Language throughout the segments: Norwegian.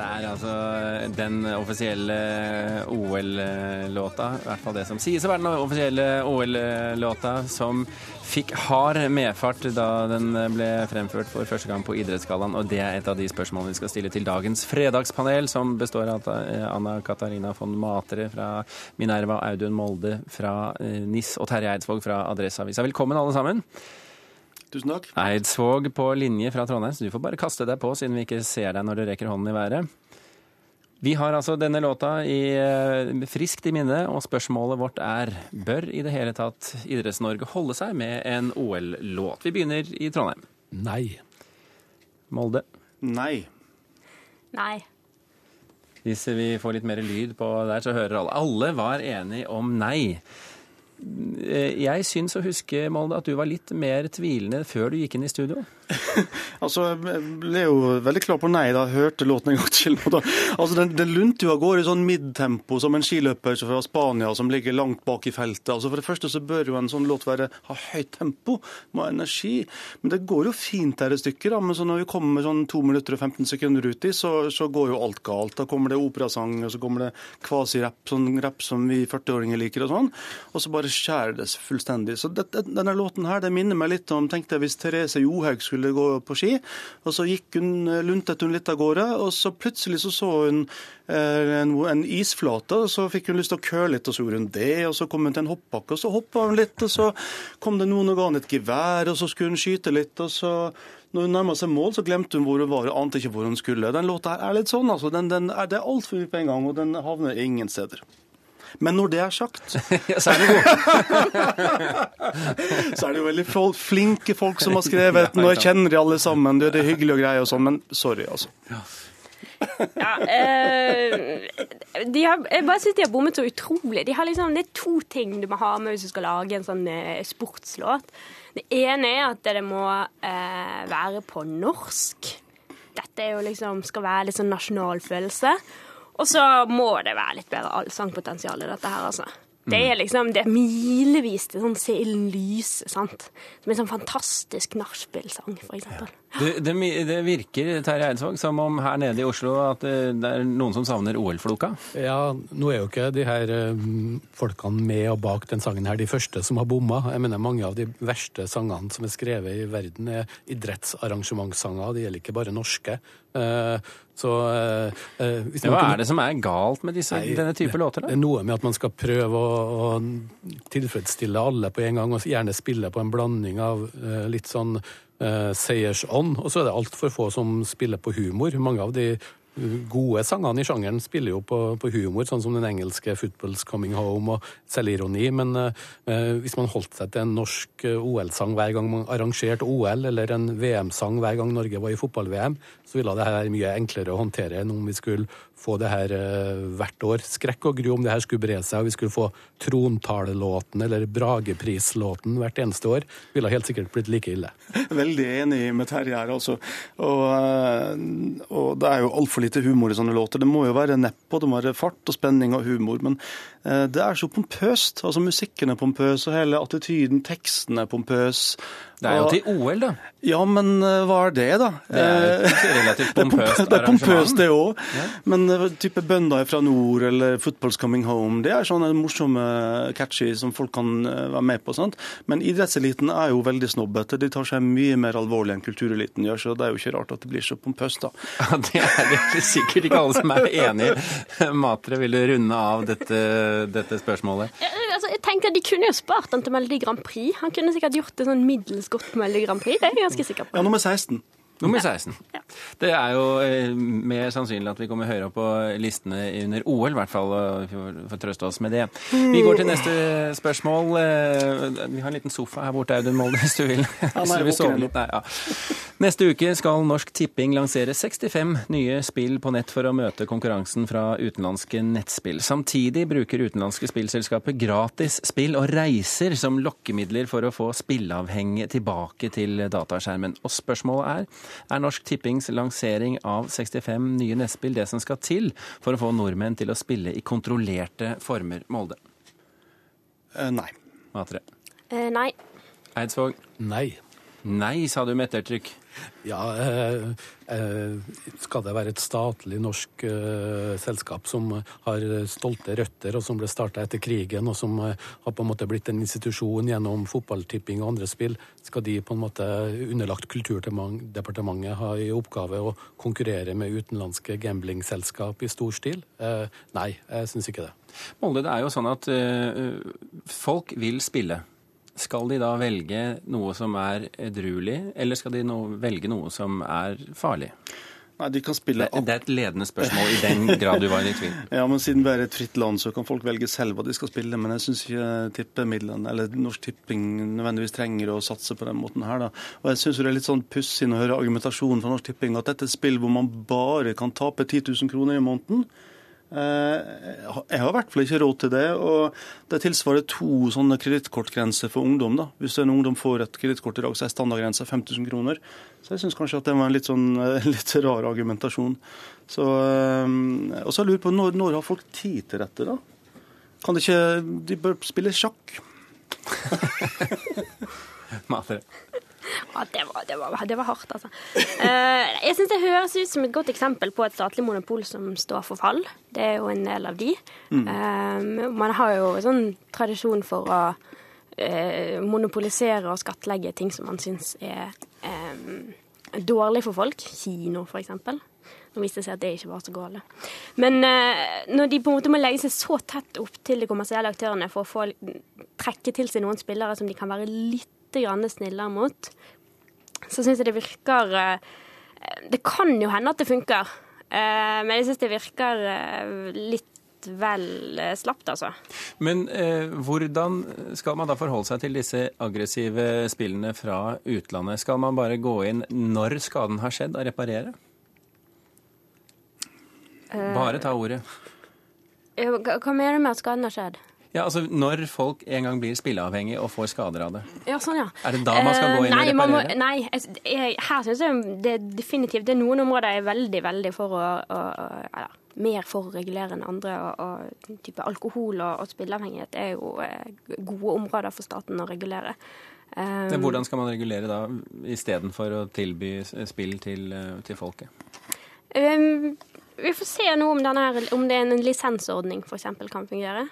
Det er altså den offisielle OL-låta, i hvert fall det som sies å være den offisielle OL-låta, som fikk hard medfart da den ble fremført for første gang på Idrettsgallaen. Og det er et av de spørsmålene vi skal stille til dagens fredagspanel, som består av Anna Katarina von Matre fra Minerva, Audun Molde fra NIS og Terje Eidsvåg fra Adresseavisa. Velkommen alle sammen. Tusen takk. Eidsvåg på linje fra Trondheim, så du får bare kaste deg på siden vi ikke ser deg når du rekker hånden i været. Vi har altså denne låta i, eh, friskt i minne, og spørsmålet vårt er bør i det hele tatt Idretts-Norge holde seg med en OL-låt? Vi begynner i Trondheim. Nei. Molde. Nei. Nei. Hvis vi får litt mer lyd på der, så hører alle. Alle var enige om nei. Eh, jeg syns å huske, Molde, at du var litt mer tvilende før du gikk inn i studio. altså, Jeg ble jo veldig klar på nei da jeg hørte låten en gang til. Altså, Den, den lunte jo av gårde i sånn midtempo, som en skiløper fra Spania som ligger langt bak i feltet. Altså, For det første så bør jo en sånn låt være, ha høyt tempo, må ha energi. Men det går jo fint her et stykke. da, men så når vi kommer sånn 2 minutter og 15 sekunder uti, så, så går jo alt galt. Da kommer det operasang, og så kommer det kvasirapp, sånn rapp som vi 40-åringer liker og sånn. Og så bare skjærer det fullstendig. Så det, denne låten her, det minner meg litt om tenkte jeg, hvis Therese Johaug skulle gå på ski. og Så gikk hun, luntet hun litt av gårde, og så plutselig så, så hun eh, en, en, isflate. og Så fikk hun lyst til å køle litt, og så gjorde hun det. og Så kom hun til en hoppbakke, og så hoppa hun litt. og Så kom det noen og ga henne et gevær, og så skulle hun skyte litt. og så når hun nærma seg mål, så glemte hun hvor hun var og ante ikke hvor hun skulle. Den låta her er litt sånn, altså. Den, den er, det er altfor mye på en gang, og den havner ingen steder. Men når det er sagt, så er det god. så er det jo veldig flinke folk som har skrevet den, og jeg kjenner de alle sammen. Det er hyggelig og greier og sånn, men sorry, altså. Ja, eh, de har, jeg bare syns de har bommet så utrolig. De har liksom, det er to ting du må ha med hvis du skal lage en sånn eh, sportslåt. Det ene er at det må eh, være på norsk. Dette er jo liksom, skal være litt sånn nasjonal følelse. Og så må det være litt bedre allsangpotensial i dette her, altså. Det er liksom det er milevis til sånn Se ilden lyse, sant. Som en sånn fantastisk nachspiel-sang, for eksempel. Det, det, det, virker Terje Eidsvåg, som om her nede i Oslo at det er noen som savner OL-floka? Ja, nå er jo ikke de her um, folkene med og bak den sangen her de første som har bomma. Jeg mener Mange av de verste sangene som er skrevet i verden, er idrettsarrangementssanger. De gjelder ikke bare norske. Uh, så, uh, Hva er det som er galt med disse, nei, denne type låter? da? Det er noe med at man skal prøve å, å tilfredsstille alle på en gang, og gjerne spille på en blanding av litt sånn seiersånd. Og så er det altfor få som spiller på humor. Mange av de gode sangene i sjangeren spiller jo på, på, humor, sånn som den engelske 'Football's Coming Home' og selvironi, men eh, hvis man holdt seg til en norsk OL-sang hver gang man arrangerte OL, eller en VM-sang hver gang Norge var i fotball-VM, så ville det her mye enklere å håndtere enn om vi skulle få det her eh, hvert år. Skrekk og gru om det her skulle bre seg, og vi skulle få trontalelåten eller Brageprislåten hvert eneste år, ville helt sikkert blitt like ille. Veldig enig med Terje her, altså. Og, uh, og det er jo altfor lite humor i sånne låter. Det må jo være nedpå, det må være fart og spenning og humor. Men uh, det er så pompøst. Altså Musikken er pompøs, og hele attityden, teksten er pompøs. Det er jo til OL, da. Ja, men hva er det, da? Det er relativt pompøst. Det er pompøst, det òg. Ja. Men type bønder fra nord eller Football's Coming Home, det er sånne morsomme catchy som folk kan være med på. sant? Men idrettseliten er jo veldig snobbete. De tar seg mye mer alvorlig enn kultureliten gjør, så det er jo ikke rart at det blir så pompøst, da. Ja, Det er det sikkert ikke alle som er enig i. Matre, vil du runde av dette, dette spørsmålet? Ja, altså, jeg at De kunne jo spart den til Melodi Grand Prix. Han kunne sikkert gjort det sånn middels godt Melodi Grand Prix. Det er jeg ganske sikker på. Ja, nummer 16. Nummer 16. Ja. Det er jo eh, mer sannsynlig at vi kommer høyere opp på listene under OL, i hvert fall. Vi får, får trøste oss med det. Vi går til neste spørsmål. Eh, vi har en liten sofa her borte, Audun Molde, hvis du vil. Ja, nei, vil sove litt. Nei, ja. Neste uke skal Norsk Tipping lansere 65 nye spill på nett for å møte konkurransen fra utenlandske nettspill. Samtidig bruker utenlandske spillselskaper gratis spill og reiser som lokkemidler for å få spilleavhengige tilbake til dataskjermen. Og spørsmålet er er Norsk Tippings lansering av 65 nye nettspill det som skal til for å få nordmenn til å spille i kontrollerte former? Molde? Uh, nei. Matre? Uh, nei. Eidsvåg? Nei. Nei, sa du med ettertrykk. Ja, eh, eh, skal det være et statlig norsk eh, selskap som har stolte røtter, og som ble starta etter krigen, og som eh, har på en måte blitt en institusjon gjennom fotballtipping og andre spill, skal de på en måte underlagt Kulturdepartementet ha i oppgave å konkurrere med utenlandske gamblingselskap i stor stil? Eh, nei, jeg syns ikke det. Molde, det er jo sånn at folk vil spille. Skal de da velge noe som er edruelig, eller skal de no velge noe som er farlig? Nei, de kan spille Det, det er et ledende spørsmål, i den grad du var i tvil. Ja, men Siden vi er et fritt land, så kan folk velge selv hva de skal spille. Men jeg syns ikke tippemidlene, eller Norsk Tipping nødvendigvis trenger å satse på den måten her. da. Og jeg syns det er litt sånn pussig å høre argumentasjonen fra Norsk Tipping at dette er et spill hvor man bare kan tape 10 000 kroner i måneden. Eh, jeg har i hvert fall ikke råd til det. og Det tilsvarer to sånne kredittkortgrenser for ungdom. da. Hvis en ungdom får et kredittkort i dag, så er standardgrensa 5000 kroner. Så jeg syns kanskje at det var en litt, sånn, litt rar argumentasjon. Så, eh, og så lurer jeg på når, når har folk tid til dette, da? Kan de ikke De bør spille sjakk. Matre. Ja, det var, det var, det var hardt, altså. Eh, jeg syns det høres ut som et godt eksempel på et statlig monopol som står for fall. Det er jo en del av de. Eh, man har jo sånn tradisjon for å eh, monopolisere og skattlegge ting som man syns er eh, dårlig for folk. Kino, for eksempel. Nå viste det seg at det ikke var så galt. Men uh, når de på en måte må legge seg så tett opp til de kommersielle aktørene for å få trekke til seg noen spillere som de kan være litt grann snillere mot, så syns jeg det virker eh, Det kan jo hende at det funker, eh, men jeg syns det virker eh, litt vel slappt, slapt, altså. Men eh, hvordan skal man da forholde seg til disse aggressive spillene fra utlandet? Skal man bare gå inn når skaden har skjedd, og reparere? Bare ta ordet. Hva mener du med at skaden har skjedd? Ja, altså Når folk en gang blir spilleavhengige og får skader av det. Ja, sånn, ja. Er det da man skal gå inn og reparere? må- nei, jeg, jeg, her syns jeg det er definitivt Det er noen områder jeg er veldig, veldig for å, å, å eller, mer for å regulere enn andre. Og, og type alkohol og, og spilleavhengighet er jo eh, gode områder for staten å regulere. Um, Hvordan skal man regulere da, istedenfor å tilby spill til, eh, til folket? um, vi får se nå om, denne om det er en lisensordning eksempel, kan fungere.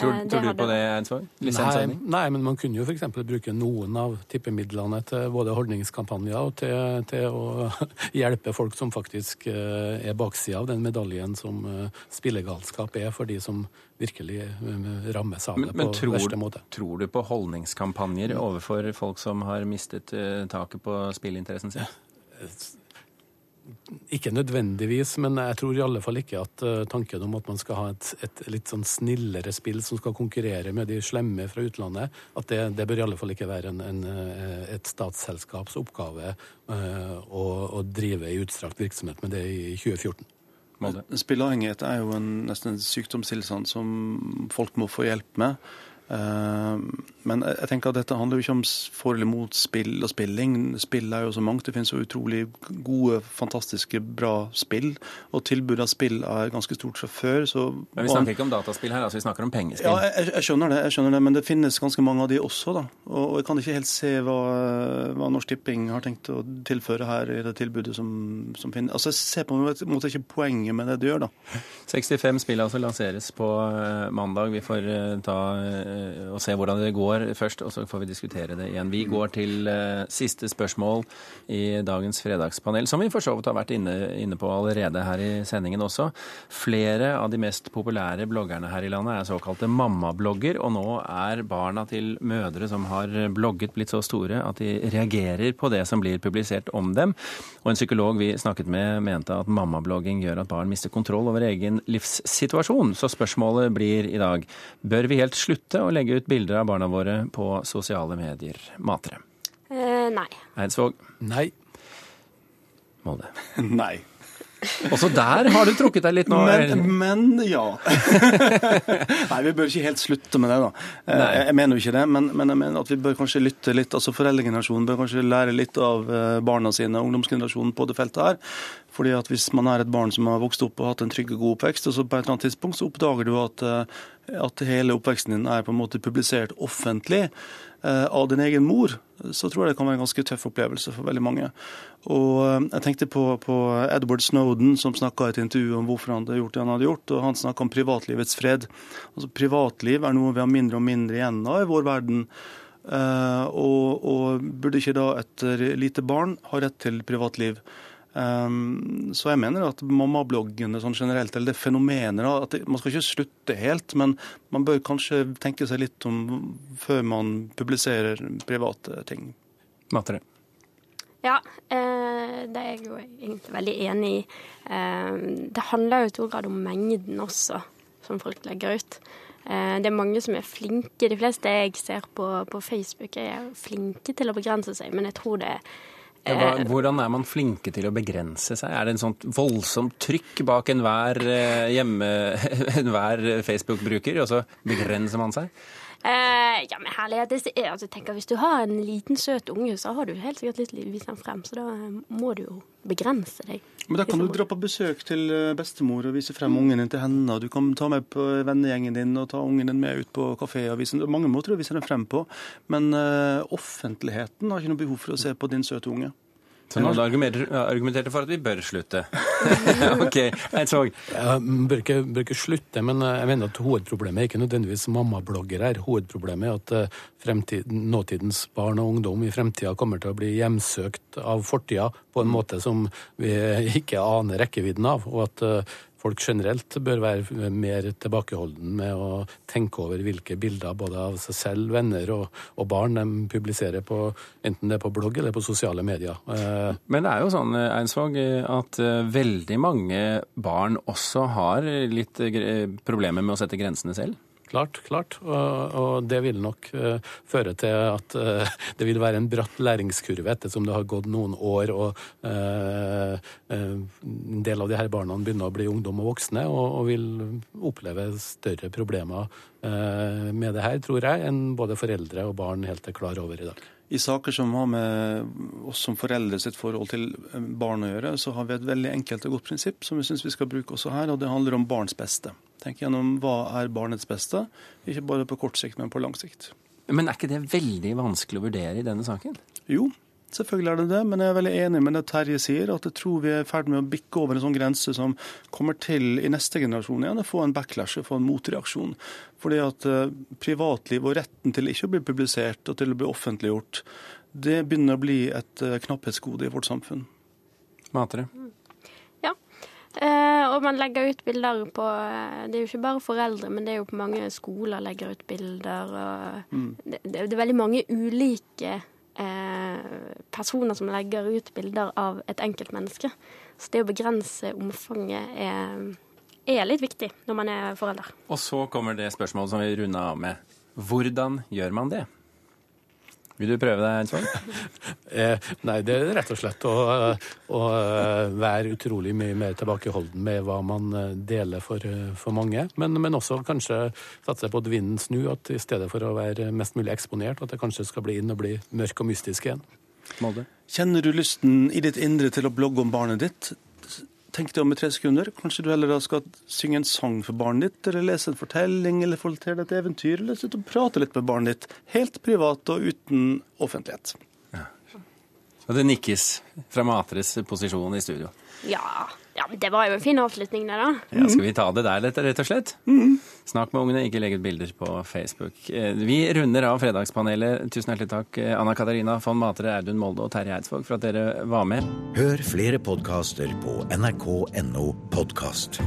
Tror, Eh, tror du på det, Eidsvåg? Nei, nei, men man kunne jo f.eks. bruke noen av tippemidlene til både holdningskampanjer og til, til å hjelpe folk som faktisk eh, er baksida av den medaljen som eh, spillegalskap er, for de som virkelig rammes av det men på tror, verste måte. tror du på holdningskampanjer overfor folk som har mistet taket på spillinteressen sin? Ikke nødvendigvis, men jeg tror i alle fall ikke at eh, tanken om at man skal ha et, et litt sånn snillere spill som skal konkurrere med de slemme fra utlandet, at det, det bør i alle fall ikke være en, en, eh, et statsselskaps oppgave eh, å, å drive i utstrakt virksomhet med det i 2014. Molde? Spilleavhengighet er jo en, nesten en sykdomstilstand som folk må få hjelp med. Eh, Men jeg tenker at dette handler jo ikke om for eller mot spill og spilling. Spill er jo så mangt. Det finnes jo utrolig gode, fantastiske, bra spill. Og tilbudet av spill er ganske stort fra før. Så Men vi snakker ikke om dataspill her, altså vi snakker om pengespill. ja, jeg, jeg skjønner det, jeg skjønner det, men det finnes ganske mange av de også. da. Og, jeg kan ikke helt se hva, hva Norsk Tipping har tenkt å tilføre her i det tilbudet som, som finnes. Altså, Jeg ser på en måte ikke poenget med det de gjør, da. 65 spill altså lanseres på eh, mandag. Vi får eh, ta eh, og se hvordan det går først, og så får vi diskutere det igjen. Vi går til eh, siste spørsmål i dagens fredagspanel, som vi for så vidt har vært inne, inne på allerede her i sendingen også. Flere av de mest populære bloggerne her i landet er såkalte mammablogger, og nå er barna til mødre som har blogget blitt så store at de reagerer på det som blir publisert om dem. Og en psykolog vi snakket med mente at mammablogging gjør at barn mister kontroll over egen livssituasjon. Så spørsmålet blir i dag bør vi helt slutte å legge ut bilder av barna våre på sosiale medier? Matre. Eh, nei. Eidsvåg. Nei. Molde. Nei. Også der har du trukket deg litt nå. Men, men ja. Nei, vi bør ikke helt slutte med det, da. Eh, Nei. Jeg, mener jo ikke det, men, men jeg mener at vi bør kanskje lytte litt. altså Foreldregenerasjonen bør kanskje lære litt av eh, barna sine, ungdomsgenerasjonen, på det feltet her. Fordi at Hvis man er et barn som har vokst opp og hatt en trygg og god oppvekst, og så på et eller annet tidspunkt så oppdager du at eh, at hele oppveksten din er på en måte publisert offentlig av din egen mor, så tror jeg det kan være en ganske tøff opplevelse for veldig mange. Og eh, Jeg tenkte på, på Edward Snowden, som snakka i et intervju om hvorfor han hadde gjort det han hadde gjort. og Han snakka om privatlivets fred. Altså Privatliv er noe vi har mindre og mindre igjen av i vår verden. Uh, og, og, burde ikke da et lite barn ha rett til privatliv? Um, så jeg mener at mammabloggene sånn generelt, eller det fenomenet at det, Man skal ikke slutte helt, men man bør kanskje tenke seg litt om før man publiserer private ting. Matre. Ja, eh, det er jeg jo egentlig veldig enig i. Eh, det handler jo i stor grad om mengden også, som folk legger ut. Eh, det er mange som er flinke. De fleste jeg ser på, på Facebook, er flinke til å begrense seg, men jeg tror det er ja, hvordan er man flinke til å begrense seg? Er det en sånt voldsomt trykk bak enhver eh, enhver Facebook-bruker, og så begrenser man seg? Eh, ja, men herlighet. Det er, altså, tenker, hvis du har en liten, søt unge, så har du helt sikkert lyst til å vise den frem. Så da må du jo begrense deg. Men da kan du dra på besøk til eh, bestemor og vise frem ungen din til henne. og Du kan ta med på vennegjengen din og ta ungen din med ut på kafé og vise Mange måter å vise den frem på. Men uh, offentligheten har ikke noe behov for å se på din søte unge. Så nå argumenterte for at vi bør slutte. ok, Eidsvåg? Jeg bør ikke, bør ikke slutte, men eh, jeg mener at hovedproblemet er ikke nødvendigvis mammablogger her. Hovedproblemet er at eh, nåtidens barn og ungdom i fremtida kommer til å bli hjemsøkt av fortida på en måte som vi ikke aner rekkevidden av. og at eh, folk generelt bør være mer tilbakeholden med å tenke over hvilke bilder både av seg selv, venner og, og barn de publiserer på enten det er på blogg eller på sosiale medier. Eh, Men det er jo sånn, Einsvåg, at eh, veldig mange barn også har litt problemer med å sette grensene selv? Klart, klart. Og, og det vil nok uh, føre til at uh, det vil være en bratt læringskurve ettersom det har gått noen år og uh, en del av de her barna begynner å bli ungdom og voksne og, og vil oppleve større problemer med det her, tror jeg, enn både foreldre og barn helt er klar over i dag. I saker som har med oss som foreldre sitt forhold til barn å gjøre, så har vi et veldig enkelt og godt prinsipp som vi syns vi skal bruke også her, og det handler om barns beste. Tenk gjennom hva er barnets beste, ikke bare på kort sikt, men på lang sikt. Men er ikke det veldig vanskelig å vurdere i denne saken? Jo, selvfølgelig er det det, men jeg er veldig enig med det Terje sier, at jeg tror vi er i ferd med å bikke over en sånn grense som kommer til i neste generasjon igjen å få en backlash, få en motreaksjon. Fordi at uh, privatliv og retten til ikke å bli publisert og til å bli offentliggjort, det begynner å bli et uh, knapphetsgode i vårt samfunn. Matre? Eh, og man legger ut bilder på eh, Det er jo ikke bare foreldre, men det er jo på mange skoler legger ut bilder. Og mm. det, det, er veldig mange ulike eh, personer som legger ut bilder av et enkeltmenneske. Så det å begrense omfanget er, er litt viktig når man er forelder. Og så kommer det spørsmålet som vi runder av med. Hvordan gjør man det? Vil du prøve deg, en eh, nei, det er rett og slett å, å, være utrolig mye mer tilbakeholden med hva man eh, deler for, for mange. Men, men, også kanskje satse på at vinden snur, at i stedet for å være mest mulig eksponert, at det kanskje skal bli inn og bli mørk og mystisk igjen. Molde. Kjenner du lysten i ditt indre til å blogge om barnet ditt? Tenk deg om i tre sekunder. Kanskje du heller da skal synge en sang for barnet ditt, eller lese en fortelling, eller fortelle et eventyr, eller sitte og prate litt med barnet ditt. Helt privat og uten offentlighet. Ja. Og det nikkes fra Matres posisjon i studio. Ja. Ja, men det var jo en fin avslutning, det, da. Ja, Skal vi ta det der, rett og slett? Mm. Snakk med ungene, ikke legg ut bilder på Facebook. Eh, vi runder av Fredagspanelet. Tusen hjertelig takk, eh, Anna Katarina von Matre, Audun Molde og Terje Eidsvåg, for at dere var med. Hør flere podkaster på nrk.no podkast.